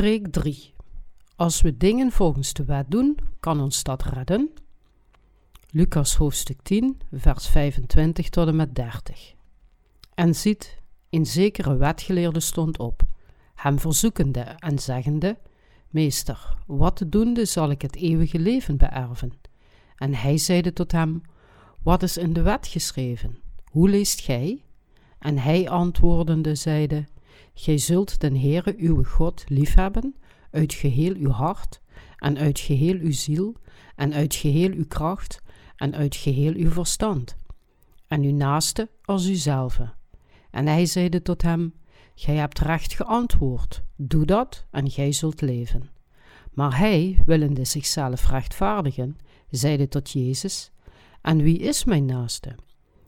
Preek 3. Als we dingen volgens de wet doen, kan ons dat redden? Lucas hoofdstuk 10, vers 25 tot en met 30. En ziet, een zekere wetgeleerde stond op, hem verzoekende en zeggende: Meester, wat doende zal ik het eeuwige leven beërven? En hij zeide tot hem: Wat is in de wet geschreven? Hoe leest gij? En hij antwoordende zeide: Gij zult den Heere uw God liefhebben uit geheel uw hart en uit geheel uw ziel en uit geheel uw kracht en uit geheel uw verstand en uw naaste als uzelve. En hij zeide tot hem, Gij hebt recht geantwoord, doe dat en gij zult leven. Maar hij, willende zichzelf rechtvaardigen, zeide tot Jezus, En wie is mijn naaste?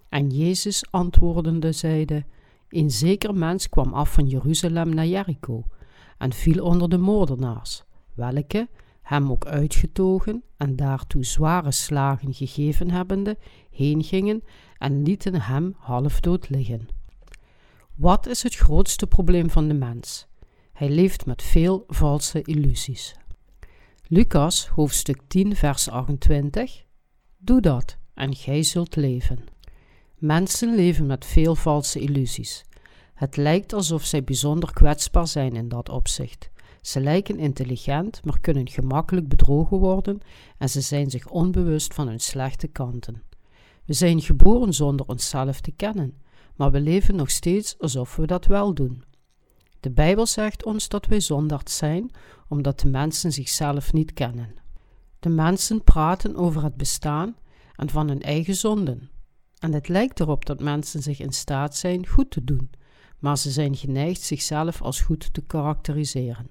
En Jezus antwoordende zeide, een zeker mens kwam af van Jeruzalem naar Jericho en viel onder de moordenaars, welke, hem ook uitgetogen en daartoe zware slagen gegeven hebbende, heen gingen en lieten hem halfdood liggen. Wat is het grootste probleem van de mens? Hij leeft met veel valse illusies. Lucas hoofdstuk 10 vers 28 Doe dat en gij zult leven. Mensen leven met veel valse illusies. Het lijkt alsof zij bijzonder kwetsbaar zijn in dat opzicht. Ze lijken intelligent, maar kunnen gemakkelijk bedrogen worden en ze zijn zich onbewust van hun slechte kanten. We zijn geboren zonder onszelf te kennen, maar we leven nog steeds alsof we dat wel doen. De Bijbel zegt ons dat wij zondaard zijn, omdat de mensen zichzelf niet kennen. De mensen praten over het bestaan en van hun eigen zonden. En het lijkt erop dat mensen zich in staat zijn goed te doen, maar ze zijn geneigd zichzelf als goed te karakteriseren.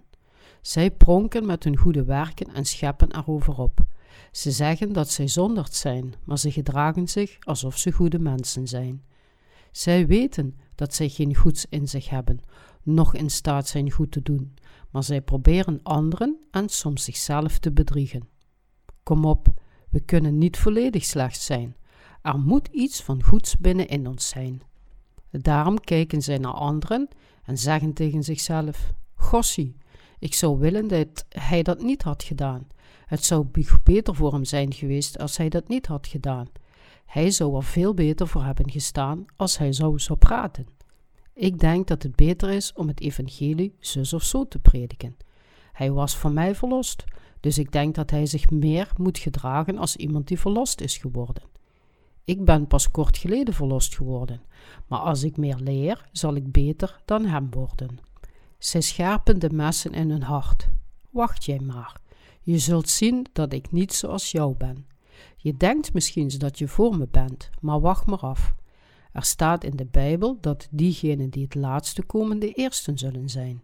Zij pronken met hun goede werken en scheppen erover op. Ze zeggen dat zij zonderd zijn, maar ze gedragen zich alsof ze goede mensen zijn. Zij weten dat zij geen goeds in zich hebben, noch in staat zijn goed te doen, maar zij proberen anderen en soms zichzelf te bedriegen. Kom op, we kunnen niet volledig slecht zijn. Er moet iets van goeds binnenin ons zijn. Daarom kijken zij naar anderen en zeggen tegen zichzelf: Gossie, ik zou willen dat hij dat niet had gedaan. Het zou beter voor hem zijn geweest als hij dat niet had gedaan. Hij zou er veel beter voor hebben gestaan als hij zou zo praten. Ik denk dat het beter is om het evangelie zus of zo te prediken. Hij was van mij verlost, dus ik denk dat hij zich meer moet gedragen als iemand die verlost is geworden. Ik ben pas kort geleden verlost geworden, maar als ik meer leer, zal ik beter dan hem worden. Zij scherpen de messen in hun hart. Wacht jij maar. Je zult zien dat ik niet zoals jou ben. Je denkt misschien dat je voor me bent, maar wacht maar af. Er staat in de Bijbel dat diegenen die het laatste komen de eersten zullen zijn.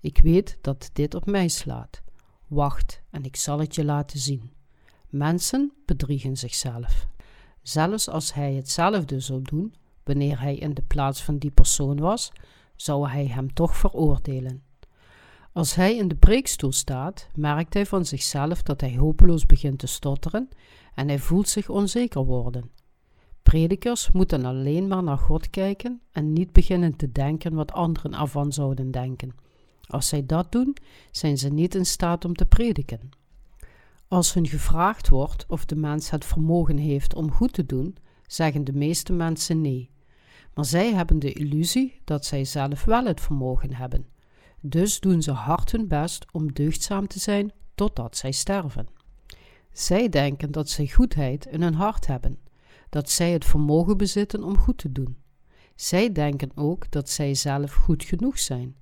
Ik weet dat dit op mij slaat. Wacht en ik zal het je laten zien. Mensen bedriegen zichzelf. Zelfs als hij hetzelfde zou doen, wanneer hij in de plaats van die persoon was, zou hij hem toch veroordelen. Als hij in de preekstoel staat, merkt hij van zichzelf dat hij hopeloos begint te stotteren en hij voelt zich onzeker worden. Predikers moeten alleen maar naar God kijken en niet beginnen te denken wat anderen ervan zouden denken. Als zij dat doen, zijn ze niet in staat om te prediken. Als hun gevraagd wordt of de mens het vermogen heeft om goed te doen, zeggen de meeste mensen nee. Maar zij hebben de illusie dat zij zelf wel het vermogen hebben. Dus doen ze hard hun best om deugdzaam te zijn totdat zij sterven. Zij denken dat zij goedheid in hun hart hebben, dat zij het vermogen bezitten om goed te doen. Zij denken ook dat zij zelf goed genoeg zijn.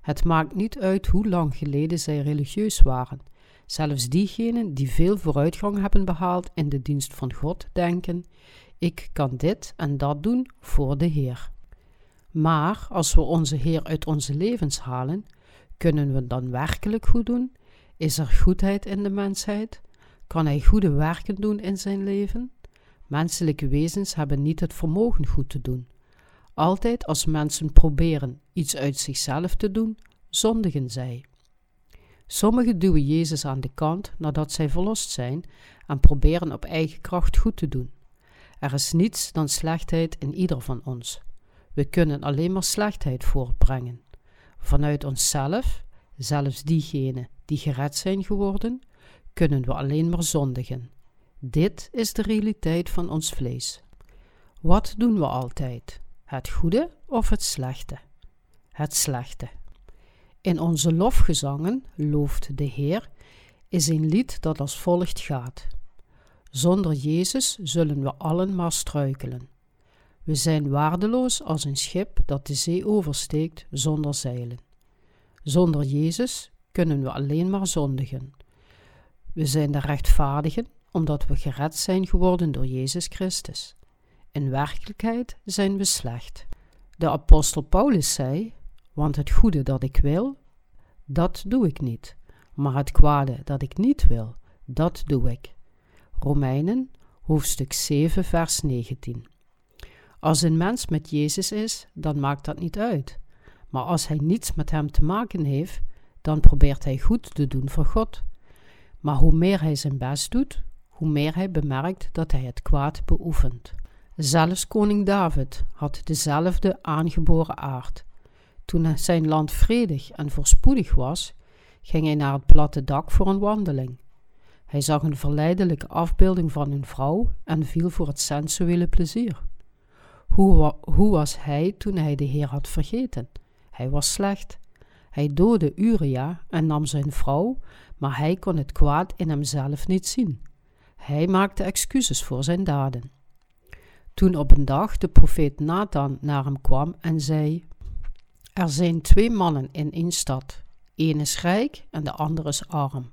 Het maakt niet uit hoe lang geleden zij religieus waren. Zelfs diegenen die veel vooruitgang hebben behaald in de dienst van God denken: ik kan dit en dat doen voor de Heer. Maar als we onze Heer uit onze levens halen, kunnen we dan werkelijk goed doen? Is er goedheid in de mensheid? Kan hij goede werken doen in zijn leven? Menselijke wezens hebben niet het vermogen goed te doen. Altijd als mensen proberen iets uit zichzelf te doen, zondigen zij. Sommigen duwen Jezus aan de kant nadat zij verlost zijn en proberen op eigen kracht goed te doen. Er is niets dan slechtheid in ieder van ons. We kunnen alleen maar slechtheid voortbrengen. Vanuit onszelf zelfs diegenen die gered zijn geworden, kunnen we alleen maar zondigen. Dit is de realiteit van ons vlees. Wat doen we altijd? Het goede of het slechte? Het slechte. In onze lofgezangen, looft de Heer, is een lied dat als volgt gaat. Zonder Jezus zullen we allen maar struikelen. We zijn waardeloos als een schip dat de zee oversteekt zonder zeilen. Zonder Jezus kunnen we alleen maar zondigen. We zijn de rechtvaardigen omdat we gered zijn geworden door Jezus Christus. In werkelijkheid zijn we slecht. De apostel Paulus zei: Want het goede dat ik wil, dat doe ik niet, maar het kwade dat ik niet wil, dat doe ik. Romeinen, hoofdstuk 7, vers 19. Als een mens met Jezus is, dan maakt dat niet uit. Maar als hij niets met hem te maken heeft, dan probeert hij goed te doen voor God. Maar hoe meer hij zijn best doet, hoe meer hij bemerkt dat hij het kwaad beoefent. Zelfs koning David had dezelfde aangeboren aard. Toen zijn land vredig en voorspoedig was, ging hij naar het platte dak voor een wandeling. Hij zag een verleidelijke afbeelding van een vrouw en viel voor het sensuele plezier. Hoe, hoe was hij toen hij de Heer had vergeten? Hij was slecht. Hij doodde Uria en nam zijn vrouw, maar hij kon het kwaad in hemzelf niet zien. Hij maakte excuses voor zijn daden. Toen op een dag de profeet Nathan naar hem kwam en zei: Er zijn twee mannen in één stad. Eén is rijk en de ander is arm.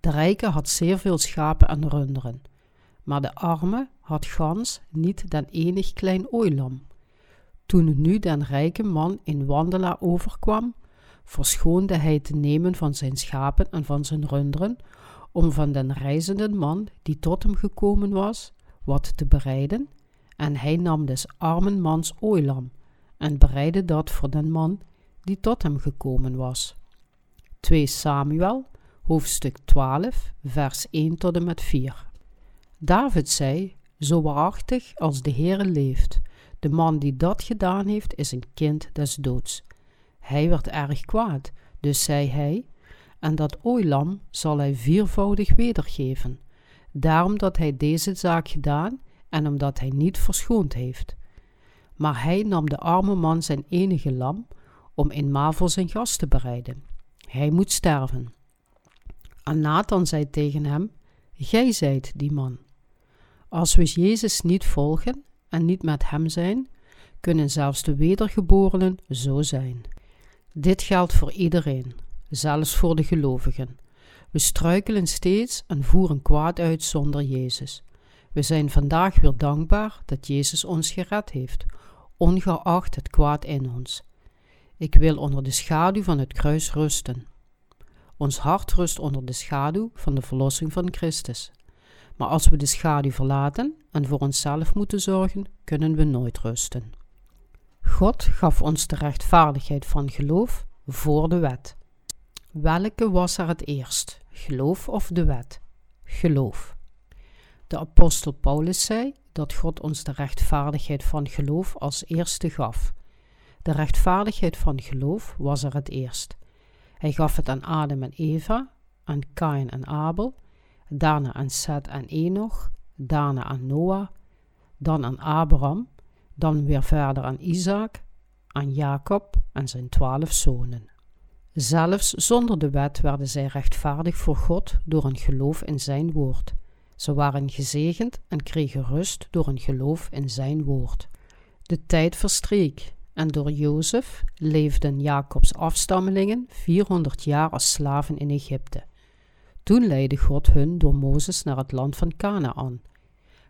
De rijke had zeer veel schapen en runderen, maar de arme had gans niet dan enig klein ooilam. Toen nu den rijke man in wandelaar overkwam, verschoonde hij te nemen van zijn schapen en van zijn runderen, om van den reizenden man die tot hem gekomen was, wat te bereiden, en hij nam des armen mans ooilam en bereidde dat voor den man die tot hem gekomen was. 2 Samuel, hoofdstuk 12, vers 1 tot en met 4. David zei: Zo waarachtig als de Heere leeft, de man die dat gedaan heeft, is een kind des doods. Hij werd erg kwaad, dus zei hij: En dat ooilam zal hij viervoudig wedergeven, daarom dat hij deze zaak gedaan en omdat hij niet verschoond heeft. Maar hij nam de arme man zijn enige lam om in voor zijn gast te bereiden. Hij moet sterven. En Nathan zei tegen hem: Gij zijt die man. Als we Jezus niet volgen en niet met hem zijn, kunnen zelfs de wedergeborenen zo zijn. Dit geldt voor iedereen, zelfs voor de gelovigen. We struikelen steeds en voeren kwaad uit zonder Jezus. We zijn vandaag weer dankbaar dat Jezus ons gered heeft, ongeacht het kwaad in ons. Ik wil onder de schaduw van het kruis rusten. Ons hart rust onder de schaduw van de verlossing van Christus. Maar als we de schaduw verlaten en voor onszelf moeten zorgen, kunnen we nooit rusten. God gaf ons de rechtvaardigheid van geloof voor de wet. Welke was er het eerst, geloof of de wet? Geloof. De apostel Paulus zei dat God ons de rechtvaardigheid van geloof als eerste gaf. De rechtvaardigheid van geloof was er het eerst. Hij gaf het aan Adam en Eva, aan Kain en Abel, daarna aan Seth en Enoch, daarna aan Noah, dan aan Abraham, dan weer verder aan Isaac, aan Jacob en zijn twaalf zonen. Zelfs zonder de wet werden zij rechtvaardig voor God door een geloof in zijn woord. Ze waren gezegend en kregen rust door een geloof in zijn woord. De tijd verstreek en door Jozef leefden Jacobs afstammelingen 400 jaar als slaven in Egypte. Toen leidde God hun door Mozes naar het land van Canaan.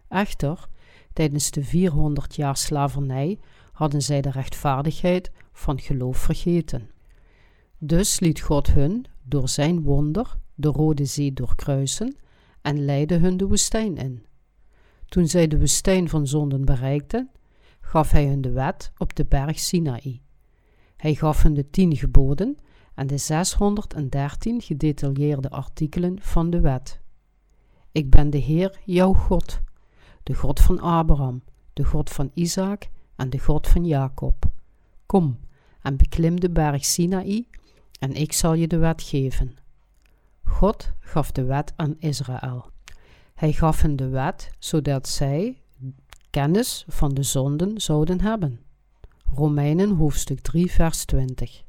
Echter, tijdens de 400 jaar slavernij hadden zij de rechtvaardigheid van geloof vergeten. Dus liet God hun door zijn wonder de Rode Zee doorkruisen en leidde hun de woestijn in. Toen zij de woestijn van zonden bereikten, gaf hij hun de wet op de berg Sinaï. Hij gaf hun de tien geboden en de 613 gedetailleerde artikelen van de wet. Ik ben de Heer, jouw God, de God van Abraham, de God van Isaac en de God van Jacob. Kom en beklim de berg Sinaï en ik zal je de wet geven. God gaf de wet aan Israël. Hij gaf hen de wet zodat zij kennis van de zonden zouden hebben. Romeinen hoofdstuk 3, vers 20.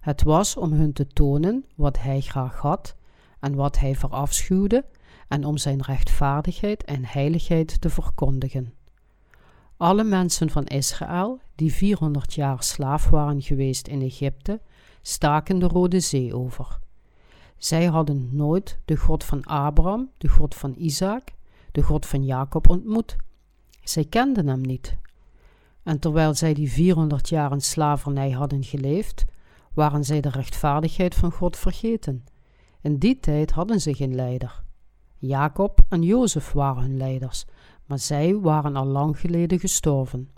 Het was om hun te tonen wat hij graag had en wat hij verafschuwde en om zijn rechtvaardigheid en heiligheid te verkondigen. Alle mensen van Israël, die 400 jaar slaaf waren geweest in Egypte, staken de Rode Zee over. Zij hadden nooit de God van Abraham, de God van Isaac, de God van Jacob ontmoet. Zij kenden hem niet. En terwijl zij die 400 jaar in slavernij hadden geleefd, waren zij de rechtvaardigheid van God vergeten. In die tijd hadden ze geen leider. Jacob en Jozef waren hun leiders, maar zij waren al lang geleden gestorven.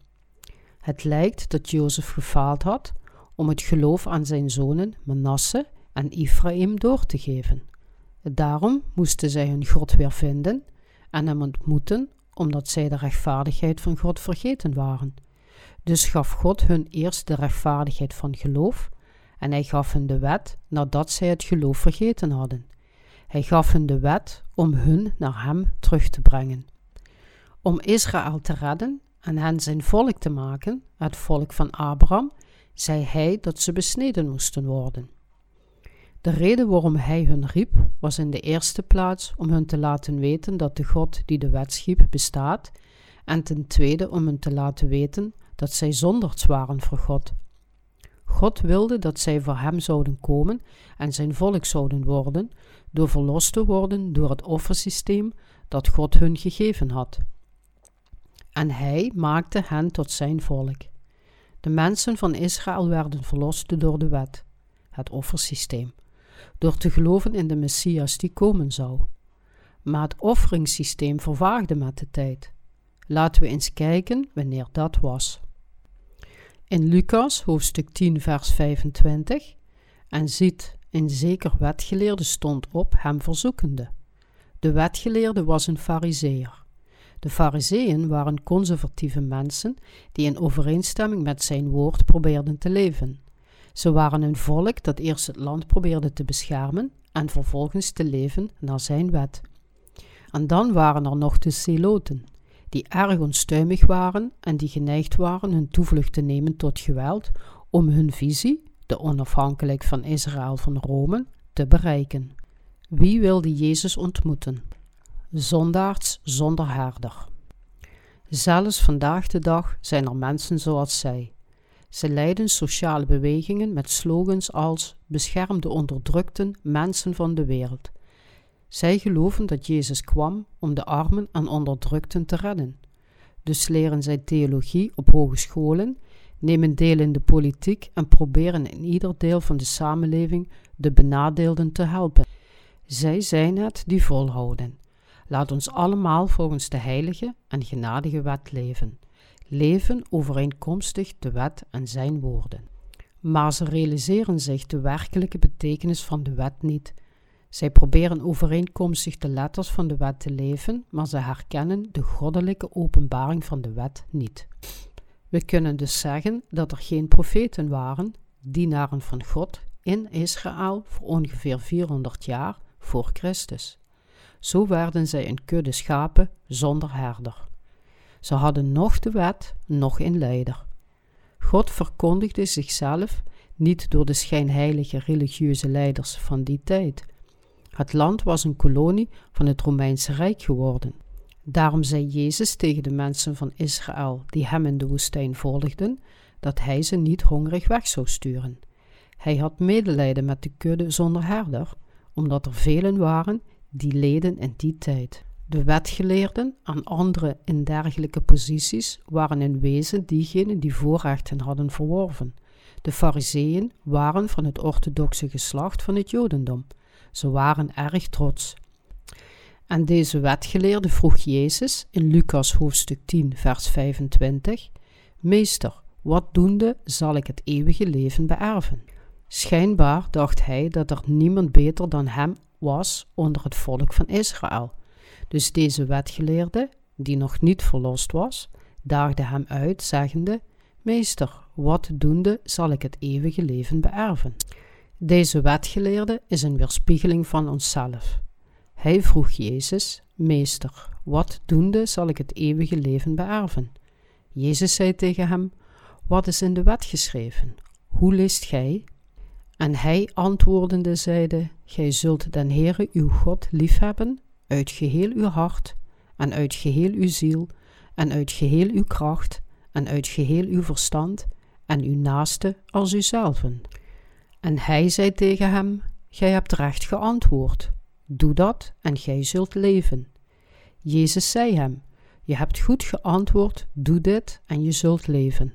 Het lijkt dat Jozef gefaald had om het geloof aan zijn zonen Manasse en Ephraim door te geven. Daarom moesten zij hun God weer vinden en hem ontmoeten, omdat zij de rechtvaardigheid van God vergeten waren. Dus gaf God hun eerst de rechtvaardigheid van geloof, en hij gaf hen de wet nadat zij het geloof vergeten hadden. Hij gaf hen de wet om hun naar hem terug te brengen. Om Israël te redden en hen zijn volk te maken, het volk van Abraham, zei hij dat ze besneden moesten worden. De reden waarom hij hun riep, was in de eerste plaats om hun te laten weten dat de God die de wet schiep bestaat, en ten tweede om hen te laten weten dat zij zonderds waren voor God. God wilde dat zij voor hem zouden komen en zijn volk zouden worden, door verlost te worden door het offersysteem dat God hun gegeven had. En hij maakte hen tot zijn volk. De mensen van Israël werden verlost door de wet, het offersysteem, door te geloven in de Messias die komen zou. Maar het offeringssysteem vervaagde met de tijd. Laten we eens kijken wanneer dat was. In Lucas hoofdstuk 10 vers 25 en ziet een zeker wetgeleerde stond op hem verzoekende. De wetgeleerde was een fariseer. De fariseeën waren conservatieve mensen die in overeenstemming met zijn woord probeerden te leven. Ze waren een volk dat eerst het land probeerde te beschermen en vervolgens te leven naar zijn wet. En dan waren er nog de Zeloten, die erg onstuimig waren en die geneigd waren hun toevlucht te nemen tot geweld om hun visie, de onafhankelijk van Israël van Rome, te bereiken. Wie wilde Jezus ontmoeten? Zondaards zonder herder. Zelfs vandaag de dag zijn er mensen zoals zij. Ze leiden sociale bewegingen met slogans als bescherm de onderdrukten mensen van de wereld. Zij geloven dat Jezus kwam om de armen en onderdrukten te redden. Dus leren zij theologie op hogescholen, nemen deel in de politiek en proberen in ieder deel van de samenleving de benadeelden te helpen. Zij zijn het die volhouden. Laat ons allemaal volgens de heilige en genadige wet leven. Leven overeenkomstig de wet en zijn woorden. Maar ze realiseren zich de werkelijke betekenis van de wet niet. Zij proberen overeenkomstig de letters van de wet te leven, maar ze herkennen de goddelijke openbaring van de wet niet. We kunnen dus zeggen dat er geen profeten waren, dienaren van God, in Israël voor ongeveer 400 jaar voor Christus. Zo werden zij een kudde schapen zonder herder. Ze hadden nog de wet, nog een leider. God verkondigde zichzelf niet door de schijnheilige religieuze leiders van die tijd. Het land was een kolonie van het Romeinse Rijk geworden. Daarom zei Jezus tegen de mensen van Israël die hem in de woestijn volgden, dat hij ze niet hongerig weg zou sturen. Hij had medelijden met de kudde zonder herder, omdat er velen waren die leden in die tijd. De wetgeleerden en anderen in dergelijke posities waren in wezen diegenen die voorrechten hadden verworven. De fariseeën waren van het orthodoxe geslacht van het jodendom. Ze waren erg trots. En deze wetgeleerde vroeg Jezus in Lucas hoofdstuk 10 vers 25: Meester, wat doende zal ik het eeuwige leven beërven? Schijnbaar dacht hij dat er niemand beter dan hem was onder het volk van Israël. Dus deze wetgeleerde, die nog niet verlost was, daagde hem uit, zeggende: Meester, wat doende zal ik het eeuwige leven beërven? Deze wetgeleerde is een weerspiegeling van onszelf. Hij vroeg Jezus: Meester, wat doende zal ik het eeuwige leven beërven? Jezus zei tegen hem: Wat is in de wet geschreven? Hoe leest gij? En hij antwoordende zeide: Gij zult den Heere uw God liefhebben uit geheel uw hart en uit geheel uw ziel en uit geheel uw kracht en uit geheel uw verstand en uw naaste als uzelven. En hij zei tegen hem: Gij hebt recht geantwoord. Doe dat en gij zult leven. Jezus zei hem: Je hebt goed geantwoord, doe dit en je zult leven.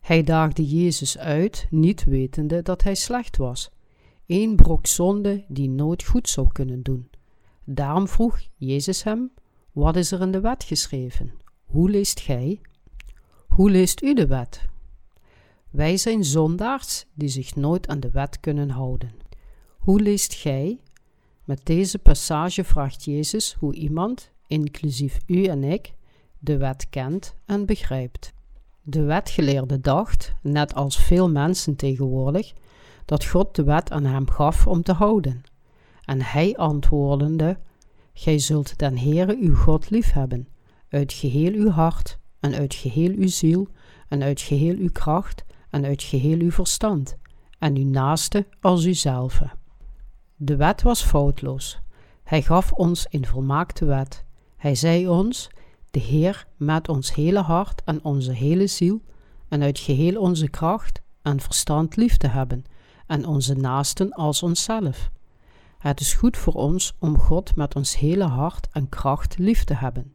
Hij daagde Jezus uit, niet wetende dat hij slecht was. Eén brok zonde die nooit goed zou kunnen doen. Daarom vroeg Jezus hem: Wat is er in de wet geschreven? Hoe leest gij? Hoe leest u de wet? Wij zijn zondaars die zich nooit aan de wet kunnen houden. Hoe leest gij? Met deze passage vraagt Jezus hoe iemand, inclusief u en ik, de wet kent en begrijpt. De wetgeleerde dacht, net als veel mensen tegenwoordig, dat God de wet aan hem gaf om te houden. En hij antwoordende: Gij zult den Heere uw God liefhebben, uit geheel uw hart, en uit geheel uw ziel, en uit geheel uw kracht, en uit geheel uw verstand, en uw naaste als uzelf. De wet was foutloos. Hij gaf ons een volmaakte wet. Hij zei ons: De Heer met ons hele hart en onze hele ziel, en uit geheel onze kracht en verstand lief te hebben, en onze naasten als onszelf. Het is goed voor ons om God met ons hele hart en kracht lief te hebben.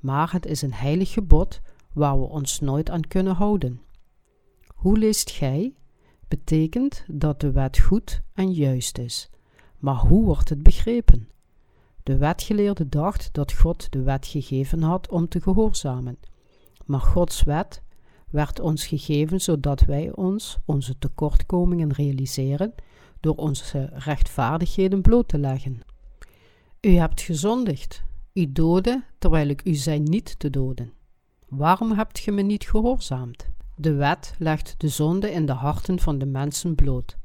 Maar het is een heilig gebod waar we ons nooit aan kunnen houden. Hoe leest gij? Betekent dat de wet goed en juist is. Maar hoe wordt het begrepen? De wetgeleerde dacht dat God de wet gegeven had om te gehoorzamen. Maar Gods wet werd ons gegeven zodat wij ons onze tekortkomingen realiseren door onze rechtvaardigheden bloot te leggen. U hebt gezondigd, u doodde terwijl ik u zei niet te doden. Waarom hebt ge me niet gehoorzaamd? De wet legt de zonde in de harten van de mensen bloot.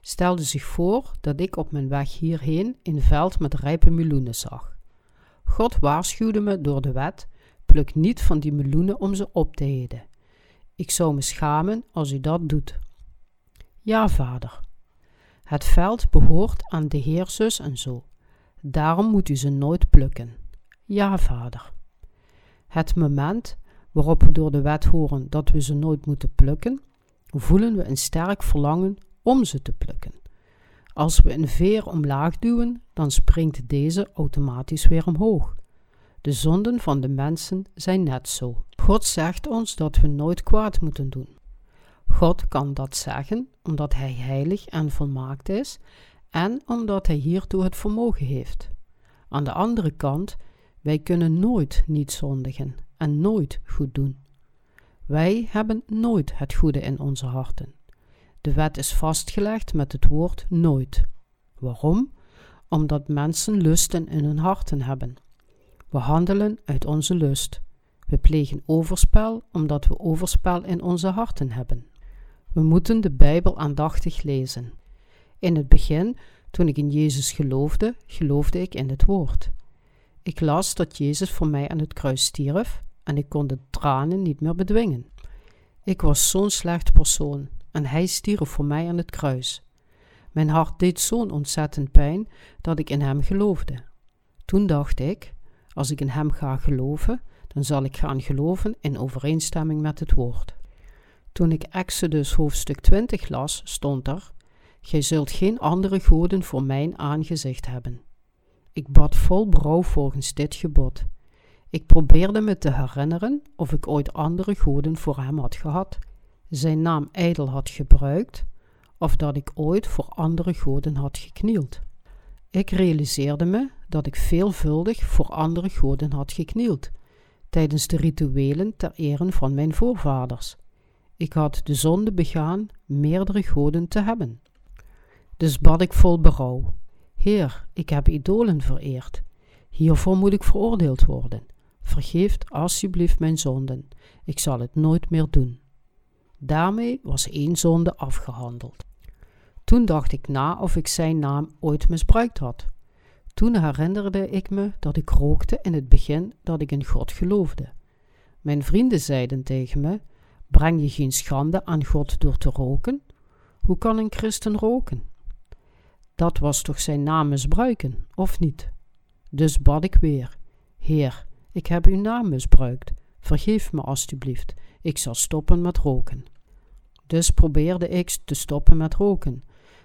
Stelde zich voor dat ik op mijn weg hierheen een veld met rijpe meloenen zag. God waarschuwde me door de wet: pluk niet van die meloenen om ze op te heden. Ik zou me schamen als u dat doet. Ja, vader. Het veld behoort aan de Heer zus en zo. Daarom moet u ze nooit plukken. Ja, vader. Het moment waarop we door de wet horen dat we ze nooit moeten plukken, voelen we een sterk verlangen om ze te plukken. Als we een veer omlaag duwen, dan springt deze automatisch weer omhoog. De zonden van de mensen zijn net zo. God zegt ons dat we nooit kwaad moeten doen. God kan dat zeggen omdat Hij heilig en volmaakt is en omdat Hij hiertoe het vermogen heeft. Aan de andere kant, wij kunnen nooit niet zondigen en nooit goed doen. Wij hebben nooit het goede in onze harten. De wet is vastgelegd met het woord nooit. Waarom? Omdat mensen lusten in hun harten hebben. We handelen uit onze lust. We plegen overspel omdat we overspel in onze harten hebben. We moeten de Bijbel aandachtig lezen. In het begin, toen ik in Jezus geloofde, geloofde ik in het woord. Ik las dat Jezus voor mij aan het kruis stierf en ik kon de tranen niet meer bedwingen. Ik was zo'n slecht persoon en hij stierf voor mij aan het kruis. Mijn hart deed zo'n ontzettend pijn dat ik in hem geloofde. Toen dacht ik: als ik in hem ga geloven, dan zal ik gaan geloven in overeenstemming met het woord. Toen ik Exodus hoofdstuk 20 las, stond er: Gij zult geen andere goden voor mijn aangezicht hebben. Ik bad vol brouw volgens dit gebod. Ik probeerde me te herinneren of ik ooit andere goden voor hem had gehad, zijn naam ijdel had gebruikt, of dat ik ooit voor andere goden had geknield. Ik realiseerde me dat ik veelvuldig voor andere goden had geknield, tijdens de rituelen ter ere van mijn voorvaders. Ik had de zonde begaan meerdere goden te hebben. Dus bad ik vol berouw. Heer, ik heb idolen vereerd. Hiervoor moet ik veroordeeld worden. Vergeef alsjeblieft mijn zonden. Ik zal het nooit meer doen. Daarmee was één zonde afgehandeld. Toen dacht ik na of ik zijn naam ooit misbruikt had. Toen herinnerde ik me dat ik rookte in het begin dat ik in God geloofde. Mijn vrienden zeiden tegen me: Breng je geen schande aan God door te roken? Hoe kan een christen roken? Dat was toch zijn naam misbruiken, of niet? Dus bad ik weer: Heer, ik heb uw naam misbruikt. Vergeef me alstublieft, ik zal stoppen met roken. Dus probeerde ik te stoppen met roken,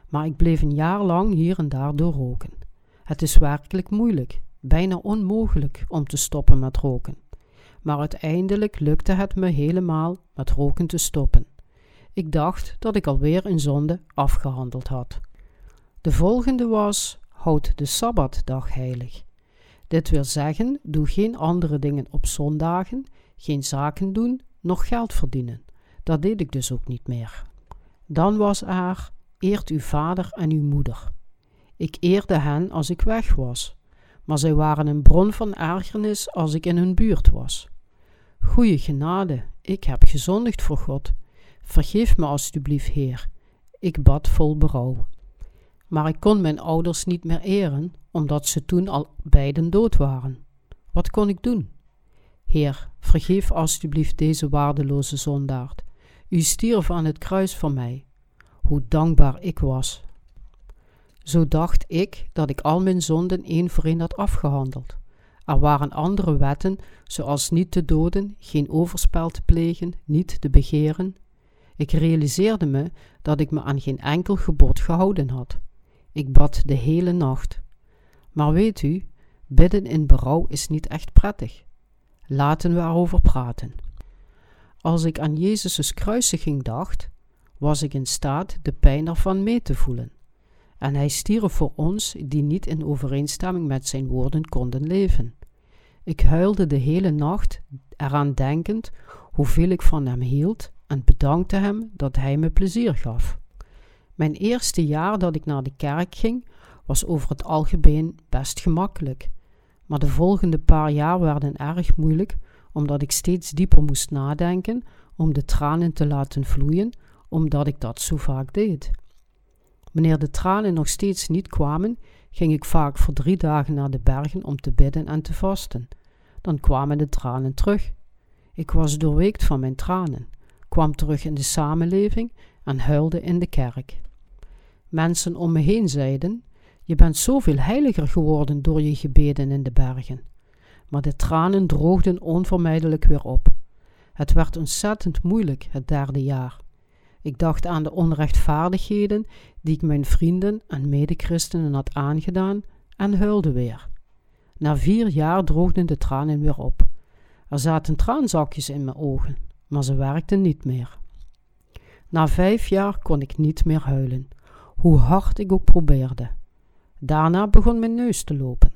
maar ik bleef een jaar lang hier en daar door roken. Het is werkelijk moeilijk, bijna onmogelijk om te stoppen met roken. Maar uiteindelijk lukte het me helemaal met roken te stoppen. Ik dacht dat ik alweer een zonde afgehandeld had. De volgende was: houd de sabbatdag heilig. Dit wil zeggen, doe geen andere dingen op zondagen, geen zaken doen, nog geld verdienen. Dat deed ik dus ook niet meer. Dan was er: eert uw vader en uw moeder. Ik eerde hen als ik weg was, maar zij waren een bron van ergernis als ik in hun buurt was. Goeie genade, ik heb gezondigd voor God. Vergeef me alstublieft, Heer. Ik bad vol berouw. Maar ik kon mijn ouders niet meer eren, omdat ze toen al beiden dood waren. Wat kon ik doen? Heer, vergeef alstublieft deze waardeloze zondaard. U stierf aan het kruis voor mij. Hoe dankbaar ik was. Zo dacht ik dat ik al mijn zonden één voor één had afgehandeld. Er waren andere wetten, zoals niet te doden, geen overspel te plegen, niet te begeren. Ik realiseerde me dat ik me aan geen enkel gebod gehouden had. Ik bad de hele nacht. Maar weet u, bidden in berouw is niet echt prettig. Laten we erover praten. Als ik aan Jezus' kruisiging dacht, was ik in staat de pijn ervan mee te voelen. En hij stierf voor ons die niet in overeenstemming met zijn woorden konden leven. Ik huilde de hele nacht, eraan denkend hoeveel ik van hem hield en bedankte hem dat hij me plezier gaf. Mijn eerste jaar dat ik naar de kerk ging, was over het algemeen best gemakkelijk. Maar de volgende paar jaar werden erg moeilijk, omdat ik steeds dieper moest nadenken om de tranen te laten vloeien, omdat ik dat zo vaak deed. Wanneer de tranen nog steeds niet kwamen, ging ik vaak voor drie dagen naar de bergen om te bidden en te vasten. Dan kwamen de tranen terug. Ik was doorweekt van mijn tranen, kwam terug in de samenleving en huilde in de kerk. Mensen om me heen zeiden: Je bent zoveel heiliger geworden door je gebeden in de bergen. Maar de tranen droogden onvermijdelijk weer op. Het werd ontzettend moeilijk het derde jaar. Ik dacht aan de onrechtvaardigheden die ik mijn vrienden en medechristenen had aangedaan en huilde weer. Na vier jaar droogden de tranen weer op. Er zaten traanzakjes in mijn ogen, maar ze werkten niet meer. Na vijf jaar kon ik niet meer huilen, hoe hard ik ook probeerde. Daarna begon mijn neus te lopen.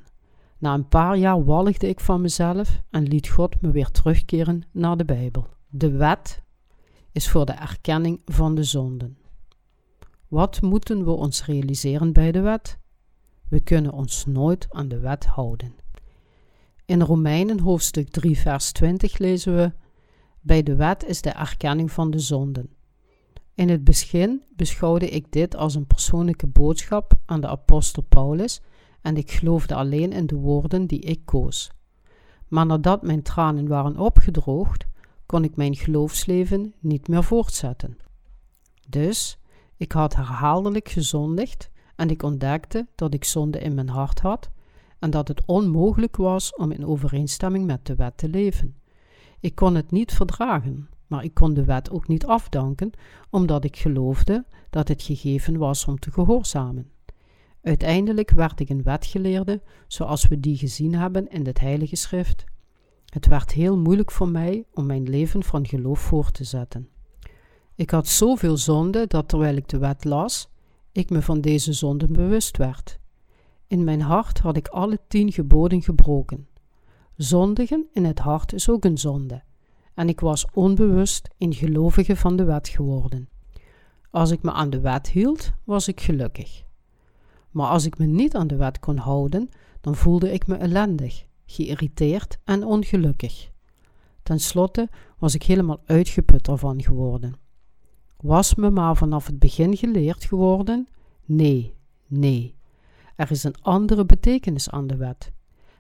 Na een paar jaar walgde ik van mezelf en liet God me weer terugkeren naar de Bijbel. De wet is voor de erkenning van de zonden. Wat moeten we ons realiseren bij de wet? We kunnen ons nooit aan de wet houden. In Romeinen hoofdstuk 3 vers 20 lezen we Bij de wet is de erkenning van de zonden. In het begin beschouwde ik dit als een persoonlijke boodschap aan de apostel Paulus en ik geloofde alleen in de woorden die ik koos. Maar nadat mijn tranen waren opgedroogd, kon ik mijn geloofsleven niet meer voortzetten. Dus ik had herhaaldelijk gezondigd en ik ontdekte dat ik zonde in mijn hart had en dat het onmogelijk was om in overeenstemming met de wet te leven. Ik kon het niet verdragen, maar ik kon de wet ook niet afdanken, omdat ik geloofde dat het gegeven was om te gehoorzamen. Uiteindelijk werd ik een wetgeleerde, zoals we die gezien hebben in het Heilige Schrift. Het werd heel moeilijk voor mij om mijn leven van geloof voor te zetten. Ik had zoveel zonde dat terwijl ik de wet las, ik me van deze zonden bewust werd. In mijn hart had ik alle tien geboden gebroken. Zondigen in het hart is ook een zonde, en ik was onbewust een gelovige van de wet geworden. Als ik me aan de wet hield, was ik gelukkig. Maar als ik me niet aan de wet kon houden, dan voelde ik me ellendig, geïrriteerd en ongelukkig. Ten slotte was ik helemaal uitgeput ervan geworden. Was me maar vanaf het begin geleerd geworden Nee, nee. Er is een andere betekenis aan de wet.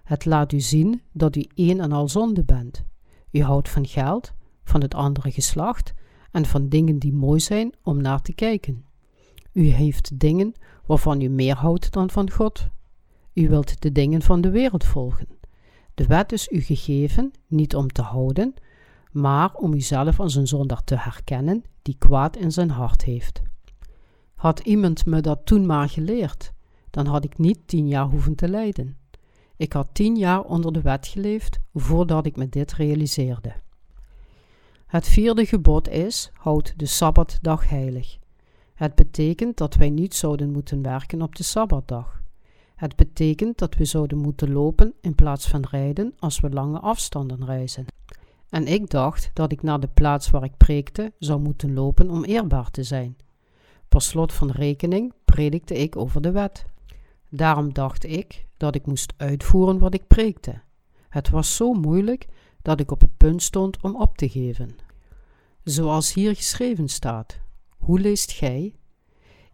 Het laat u zien dat u een en al zonde bent. U houdt van geld, van het andere geslacht en van dingen die mooi zijn om naar te kijken. U heeft dingen waarvan u meer houdt dan van God. U wilt de dingen van de wereld volgen. De wet is u gegeven niet om te houden, maar om uzelf als een zondaar te herkennen die kwaad in zijn hart heeft. Had iemand me dat toen maar geleerd, dan had ik niet tien jaar hoeven te lijden. Ik had tien jaar onder de wet geleefd voordat ik me dit realiseerde. Het vierde gebod is: houd de sabbatdag heilig. Het betekent dat wij niet zouden moeten werken op de sabbatdag. Het betekent dat we zouden moeten lopen in plaats van rijden als we lange afstanden reizen. En ik dacht dat ik naar de plaats waar ik preekte zou moeten lopen om eerbaar te zijn. Per slot van rekening predikte ik over de wet. Daarom dacht ik dat ik moest uitvoeren wat ik preekte. Het was zo moeilijk dat ik op het punt stond om op te geven. Zoals hier geschreven staat: Hoe leest gij?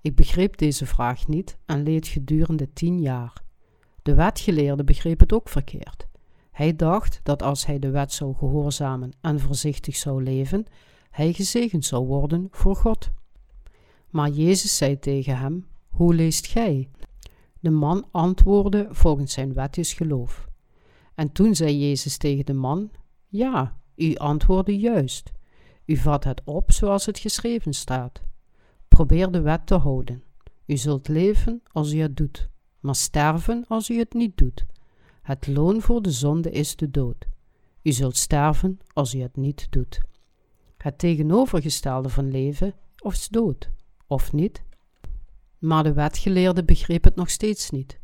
Ik begreep deze vraag niet en leed gedurende tien jaar. De wetgeleerde begreep het ook verkeerd. Hij dacht dat als hij de wet zou gehoorzamen en voorzichtig zou leven, hij gezegend zou worden voor God. Maar Jezus zei tegen hem: Hoe leest gij? De man antwoordde volgens zijn wettisch geloof. En toen zei Jezus tegen de man: Ja, u antwoordde juist. U vat het op zoals het geschreven staat. Probeer de wet te houden. U zult leven als u het doet, maar sterven als u het niet doet. Het loon voor de zonde is de dood. U zult sterven als u het niet doet. Het tegenovergestelde van leven is dood, of niet? Maar de wetgeleerde begreep het nog steeds niet.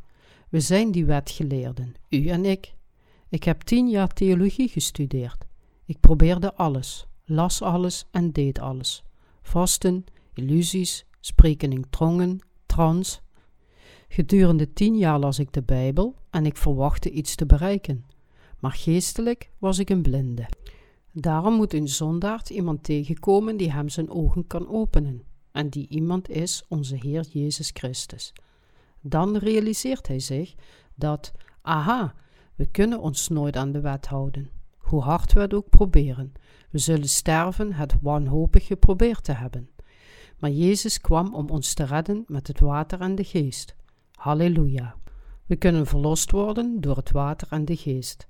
We zijn die wetgeleerden, u en ik. Ik heb tien jaar theologie gestudeerd. Ik probeerde alles, las alles en deed alles. Vasten, illusies, spreken in trongen, trans. Gedurende tien jaar las ik de Bijbel en ik verwachtte iets te bereiken. Maar geestelijk was ik een blinde. Daarom moet een zondaard iemand tegenkomen die hem zijn ogen kan openen. En die iemand is onze Heer Jezus Christus. Dan realiseert hij zich dat, aha, we kunnen ons nooit aan de wet houden. Hoe hard we het ook proberen, we zullen sterven het wanhopig geprobeerd te hebben. Maar Jezus kwam om ons te redden met het water en de geest. Halleluja. We kunnen verlost worden door het water en de geest.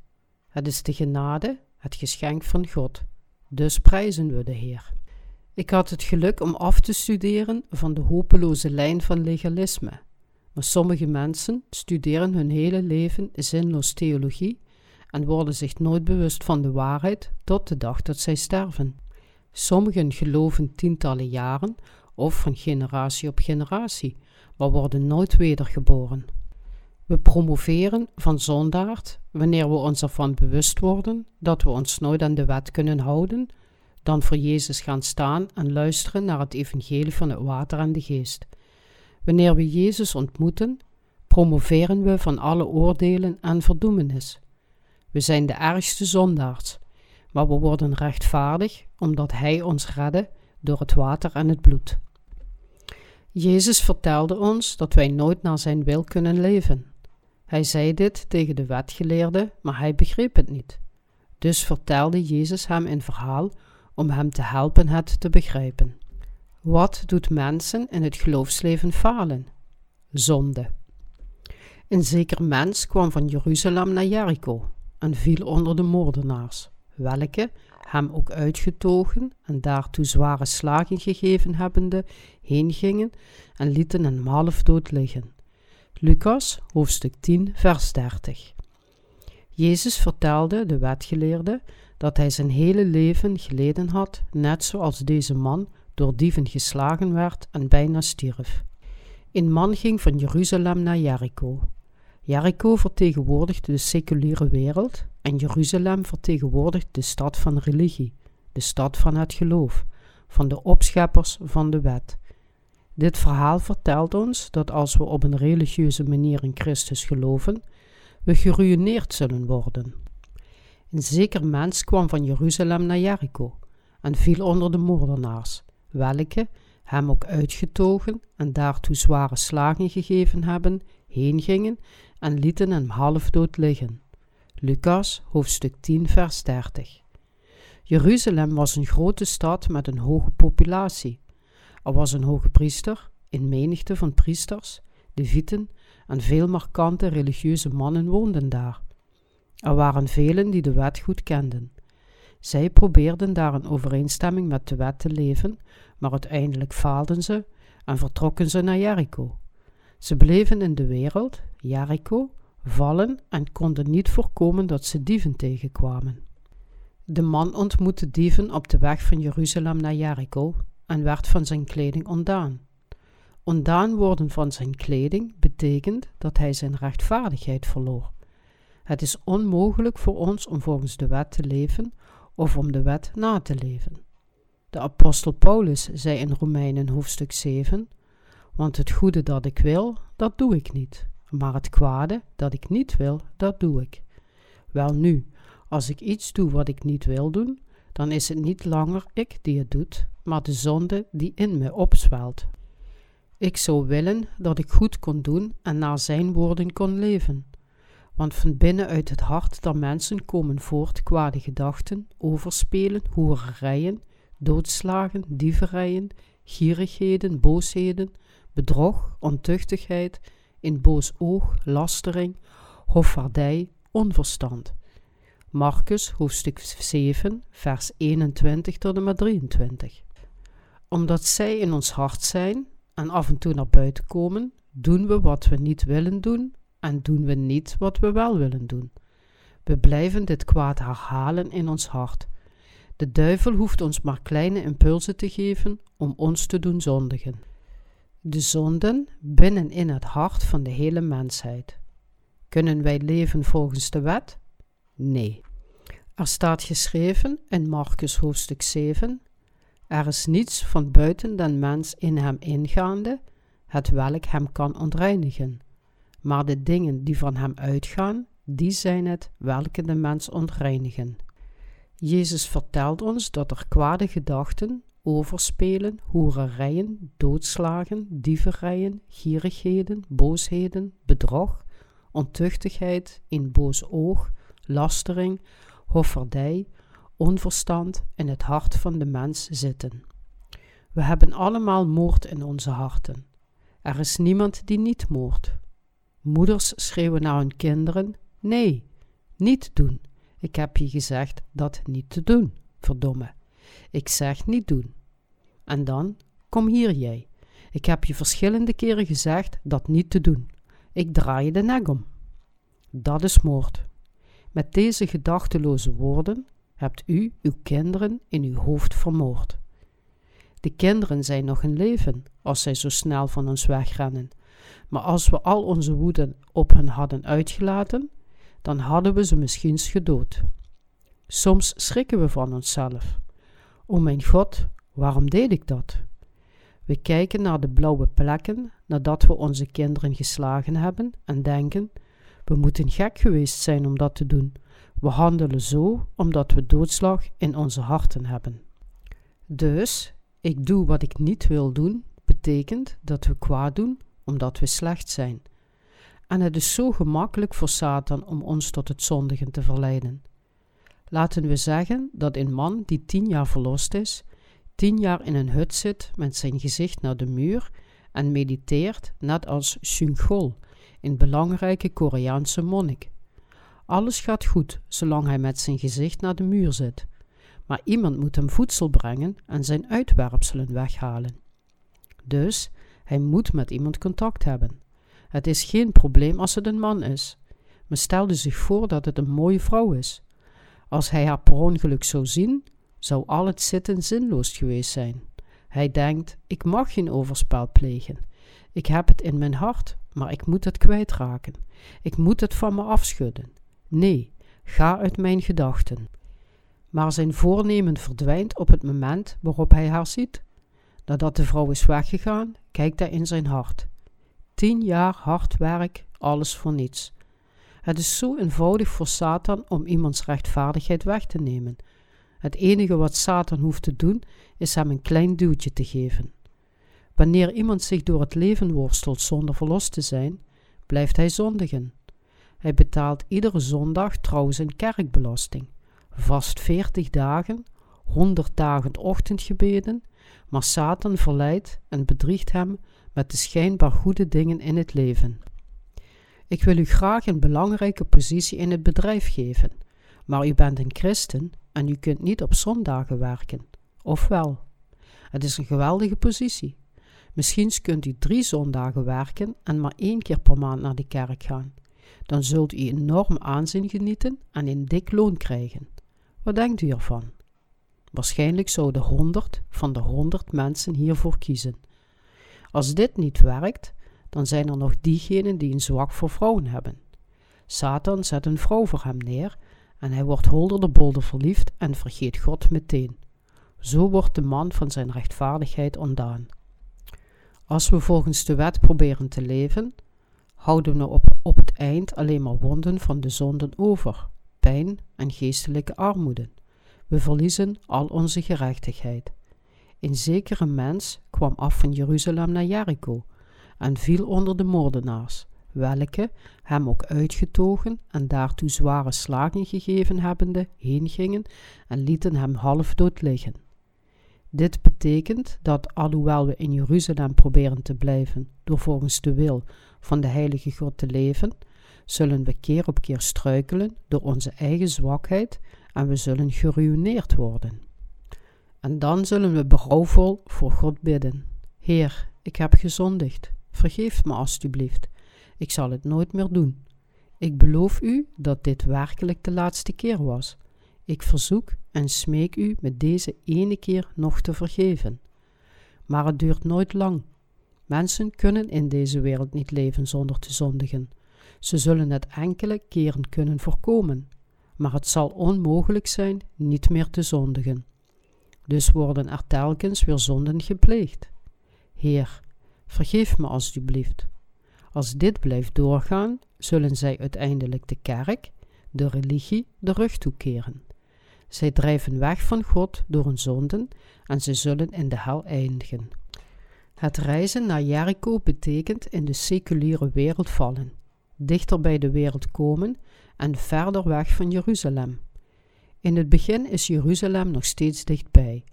Het is de genade, het geschenk van God. Dus prijzen we de Heer. Ik had het geluk om af te studeren van de hopeloze lijn van legalisme. Maar sommige mensen studeren hun hele leven zinloos theologie en worden zich nooit bewust van de waarheid tot de dag dat zij sterven. Sommigen geloven tientallen jaren of van generatie op generatie, maar worden nooit wedergeboren. We promoveren van zondaard wanneer we ons ervan bewust worden dat we ons nooit aan de wet kunnen houden, dan voor Jezus gaan staan en luisteren naar het evangelie van het water en de geest. Wanneer we Jezus ontmoeten, promoveren we van alle oordelen en verdoemenis. We zijn de ergste zondaars, maar we worden rechtvaardig omdat Hij ons redde door het water en het bloed. Jezus vertelde ons dat wij nooit naar Zijn wil kunnen leven. Hij zei dit tegen de wetgeleerde, maar hij begreep het niet. Dus vertelde Jezus hem een verhaal om hem te helpen het te begrijpen. Wat doet mensen in het geloofsleven falen? Zonde. Een zeker mens kwam van Jeruzalem naar Jericho en viel onder de moordenaars, welke, hem ook uitgetogen en daartoe zware slagen gegeven hebbende, heengingen en lieten hem half dood liggen. Lucas, hoofdstuk 10, vers 30. Jezus vertelde de wetgeleerde dat hij zijn hele leven geleden had, net zoals deze man door dieven geslagen werd en bijna stierf. Een man ging van Jeruzalem naar Jericho. Jericho vertegenwoordigt de seculiere wereld en Jeruzalem vertegenwoordigt de stad van religie, de stad van het geloof, van de opscheppers van de wet. Dit verhaal vertelt ons dat als we op een religieuze manier in Christus geloven, we geruïneerd zullen worden. Een zeker mens kwam van Jeruzalem naar Jericho en viel onder de moordenaars, welke, hem ook uitgetogen en daartoe zware slagen gegeven hebben, heen gingen en lieten hem halfdood liggen. Lucas, hoofdstuk 10, vers 30. Jeruzalem was een grote stad met een hoge populatie. Er was een hoge priester, een menigte van priesters, levieten en veel markante religieuze mannen woonden daar. Er waren velen die de wet goed kenden. Zij probeerden daar in overeenstemming met de wet te leven, maar uiteindelijk faalden ze en vertrokken ze naar Jericho. Ze bleven in de wereld, Jericho, vallen en konden niet voorkomen dat ze dieven tegenkwamen. De man ontmoette dieven op de weg van Jeruzalem naar Jericho en werd van zijn kleding ontdaan. Ontdaan worden van zijn kleding betekent dat hij zijn rechtvaardigheid verloor. Het is onmogelijk voor ons om volgens de wet te leven of om de wet na te leven. De apostel Paulus zei in Romeinen hoofdstuk 7: Want het goede dat ik wil, dat doe ik niet, maar het kwade dat ik niet wil, dat doe ik. Wel nu, als ik iets doe wat ik niet wil doen, dan is het niet langer ik die het doet, maar de zonde die in me opzwelt. Ik zou willen dat ik goed kon doen en naar zijn woorden kon leven. Want van binnenuit het hart der mensen komen voort kwade gedachten, overspelen, hoererijen, doodslagen, dieverijen, gierigheden, boosheden, bedrog, ontuchtigheid, in boos oog, lastering, hofvaardij, onverstand. Marcus hoofdstuk 7, vers 21 tot en met 23. Omdat zij in ons hart zijn en af en toe naar buiten komen, doen we wat we niet willen doen en doen we niet wat we wel willen doen. We blijven dit kwaad herhalen in ons hart. De duivel hoeft ons maar kleine impulsen te geven om ons te doen zondigen. De zonden binnen in het hart van de hele mensheid. Kunnen wij leven volgens de wet? Nee. Er staat geschreven in Marcus hoofdstuk 7: Er is niets van buiten den mens in hem ingaande, het welk hem kan ontreinigen. Maar de dingen die van hem uitgaan, die zijn het welke de mens ontreinigen. Jezus vertelt ons dat er kwade gedachten, overspelen, hoererijen, doodslagen, dieverijen, gierigheden, boosheden, bedrog, ontuchtigheid, in boos oog, lastering, hofferdij, onverstand in het hart van de mens zitten. We hebben allemaal moord in onze harten. Er is niemand die niet moordt. Moeders schreeuwen naar hun kinderen: Nee, niet doen. Ik heb je gezegd dat niet te doen, verdomme. Ik zeg niet doen. En dan, kom hier jij. Ik heb je verschillende keren gezegd dat niet te doen. Ik draai je de nek om. Dat is moord. Met deze gedachteloze woorden hebt u uw kinderen in uw hoofd vermoord. De kinderen zijn nog in leven als zij zo snel van ons wegrennen. Maar als we al onze woede op hen hadden uitgelaten, dan hadden we ze misschien gedood. Soms schrikken we van onszelf. O mijn God, waarom deed ik dat? We kijken naar de blauwe plekken nadat we onze kinderen geslagen hebben en denken: we moeten gek geweest zijn om dat te doen. We handelen zo omdat we doodslag in onze harten hebben. Dus, ik doe wat ik niet wil doen, betekent dat we kwaad doen omdat we slecht zijn. En het is zo gemakkelijk voor Satan om ons tot het zondigen te verleiden. Laten we zeggen dat een man die tien jaar verlost is, tien jaar in een hut zit met zijn gezicht naar de muur en mediteert net als Sunchol, een belangrijke Koreaanse monnik. Alles gaat goed zolang hij met zijn gezicht naar de muur zit, maar iemand moet hem voedsel brengen en zijn uitwerpselen weghalen. Dus hij moet met iemand contact hebben. Het is geen probleem als het een man is. Maar stelde zich voor dat het een mooie vrouw is. Als hij haar per ongeluk zou zien, zou al het zitten zinloos geweest zijn. Hij denkt: ik mag geen overspel plegen. Ik heb het in mijn hart, maar ik moet het kwijtraken. Ik moet het van me afschudden. Nee, ga uit mijn gedachten. Maar zijn voornemen verdwijnt op het moment waarop hij haar ziet. Nadat de vrouw is weggegaan, kijkt hij in zijn hart. Tien jaar hard werk, alles voor niets. Het is zo eenvoudig voor Satan om iemands rechtvaardigheid weg te nemen. Het enige wat Satan hoeft te doen, is hem een klein duwtje te geven. Wanneer iemand zich door het leven worstelt zonder verlost te zijn, blijft hij zondigen. Hij betaalt iedere zondag trouw zijn kerkbelasting, vast veertig dagen, honderd dagen ochtendgebeden, maar Satan verleidt en bedriegt hem met de schijnbaar goede dingen in het leven. Ik wil u graag een belangrijke positie in het bedrijf geven, maar u bent een christen en u kunt niet op zondagen werken. Of wel? Het is een geweldige positie. Misschien kunt u drie zondagen werken en maar één keer per maand naar de kerk gaan. Dan zult u enorm aanzien genieten en een dik loon krijgen. Wat denkt u ervan? Waarschijnlijk zouden honderd van de honderd mensen hiervoor kiezen. Als dit niet werkt, dan zijn er nog diegenen die een zwak voor vrouwen hebben. Satan zet een vrouw voor hem neer en hij wordt holder de bolder verliefd en vergeet God meteen. Zo wordt de man van zijn rechtvaardigheid ontdaan. Als we volgens de wet proberen te leven, houden we op, op het eind alleen maar wonden van de zonden over, pijn en geestelijke armoede. We verliezen al onze gerechtigheid. Een zekere mens kwam af van Jeruzalem naar Jericho en viel onder de moordenaars, welke, hem ook uitgetogen en daartoe zware slagen gegeven hebbende, heengingen en lieten hem half dood liggen. Dit betekent dat, alhoewel we in Jeruzalem proberen te blijven door volgens de wil van de Heilige God te leven, zullen we keer op keer struikelen door onze eigen zwakheid en we zullen geruineerd worden. En dan zullen we berouwvol voor God bidden: Heer, ik heb gezondigd, vergeef me alstublieft, ik zal het nooit meer doen. Ik beloof u dat dit werkelijk de laatste keer was. Ik verzoek en smeek u met deze ene keer nog te vergeven. Maar het duurt nooit lang. Mensen kunnen in deze wereld niet leven zonder te zondigen. Ze zullen het enkele keren kunnen voorkomen, maar het zal onmogelijk zijn niet meer te zondigen. Dus worden er telkens weer zonden gepleegd. Heer, vergeef me alstublieft. Als dit blijft doorgaan, zullen zij uiteindelijk de kerk, de religie, de rug toekeren. Zij drijven weg van God door hun zonden en ze zullen in de hel eindigen. Het reizen naar Jericho betekent in de seculiere wereld vallen, dichter bij de wereld komen en verder weg van Jeruzalem. In het begin is Jeruzalem nog steeds dichtbij,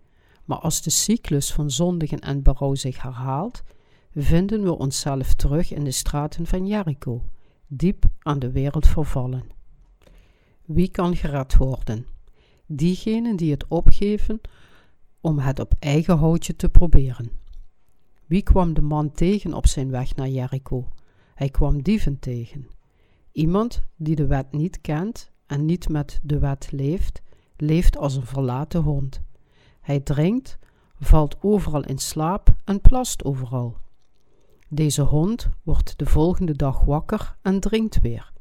maar als de cyclus van zondigen en berouw zich herhaalt, vinden we onszelf terug in de straten van Jericho, diep aan de wereld vervallen. Wie kan gered worden? Diegenen die het opgeven om het op eigen houtje te proberen. Wie kwam de man tegen op zijn weg naar Jericho? Hij kwam dieven tegen. Iemand die de wet niet kent en niet met de wet leeft, leeft als een verlaten hond. Hij drinkt, valt overal in slaap en plast overal. Deze hond wordt de volgende dag wakker en drinkt weer.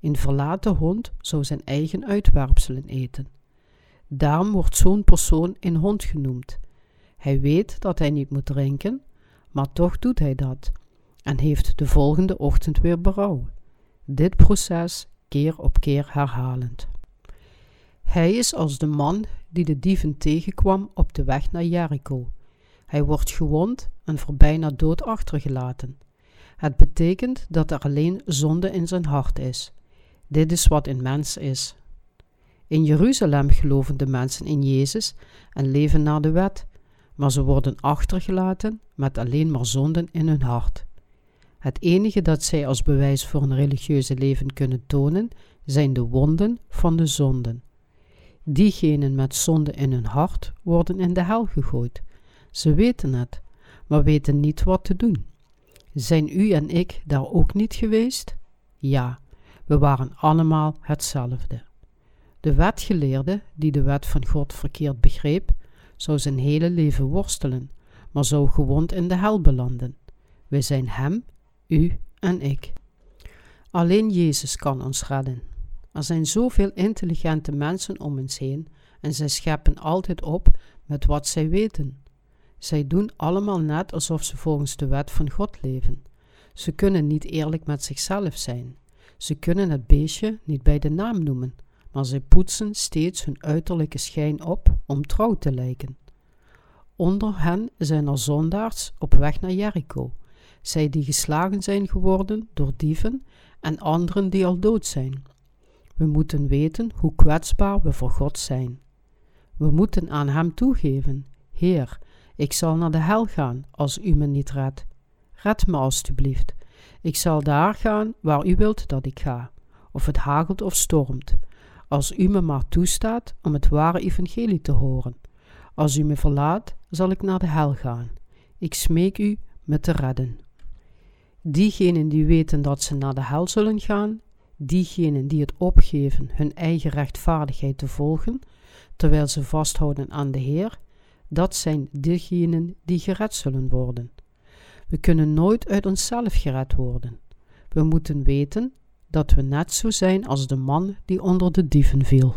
Een verlaten hond zou zijn eigen uitwerpselen eten. Daarom wordt zo'n persoon een hond genoemd. Hij weet dat hij niet moet drinken, maar toch doet hij dat en heeft de volgende ochtend weer berouw. Dit proces keer op keer herhalend. Hij is als de man die de dieven tegenkwam op de weg naar Jericho. Hij wordt gewond en voor bijna dood achtergelaten. Het betekent dat er alleen zonde in zijn hart is. Dit is wat een mens is. In Jeruzalem geloven de mensen in Jezus en leven naar de wet, maar ze worden achtergelaten met alleen maar zonden in hun hart. Het enige dat zij als bewijs voor een religieuze leven kunnen tonen, zijn de wonden van de zonden. Diegenen met zonde in hun hart worden in de hel gegooid. Ze weten het, maar weten niet wat te doen. Zijn u en ik daar ook niet geweest? Ja, we waren allemaal hetzelfde. De wetgeleerde, die de wet van God verkeerd begreep, zou zijn hele leven worstelen, maar zou gewond in de hel belanden. We zijn hem, u en ik. Alleen Jezus kan ons redden. Er zijn zoveel intelligente mensen om ons heen en zij scheppen altijd op met wat zij weten. Zij doen allemaal net alsof ze volgens de wet van God leven. Ze kunnen niet eerlijk met zichzelf zijn. Ze kunnen het beestje niet bij de naam noemen, maar zij poetsen steeds hun uiterlijke schijn op om trouw te lijken. Onder hen zijn er zondaars op weg naar Jericho, zij die geslagen zijn geworden door dieven en anderen die al dood zijn. We moeten weten hoe kwetsbaar we voor God zijn. We moeten aan Hem toegeven: Heer, ik zal naar de hel gaan als U me niet redt. Red me alstublieft. Ik zal daar gaan waar U wilt dat ik ga, of het hagelt of stormt, als U me maar toestaat om het ware evangelie te horen. Als U me verlaat, zal ik naar de hel gaan. Ik smeek U me te redden. Diegenen die weten dat ze naar de hel zullen gaan, diegenen die het opgeven hun eigen rechtvaardigheid te volgen, terwijl ze vasthouden aan de Heer, dat zijn diegenen die gered zullen worden. We kunnen nooit uit onszelf gered worden. We moeten weten dat we net zo zijn als de man die onder de dieven viel.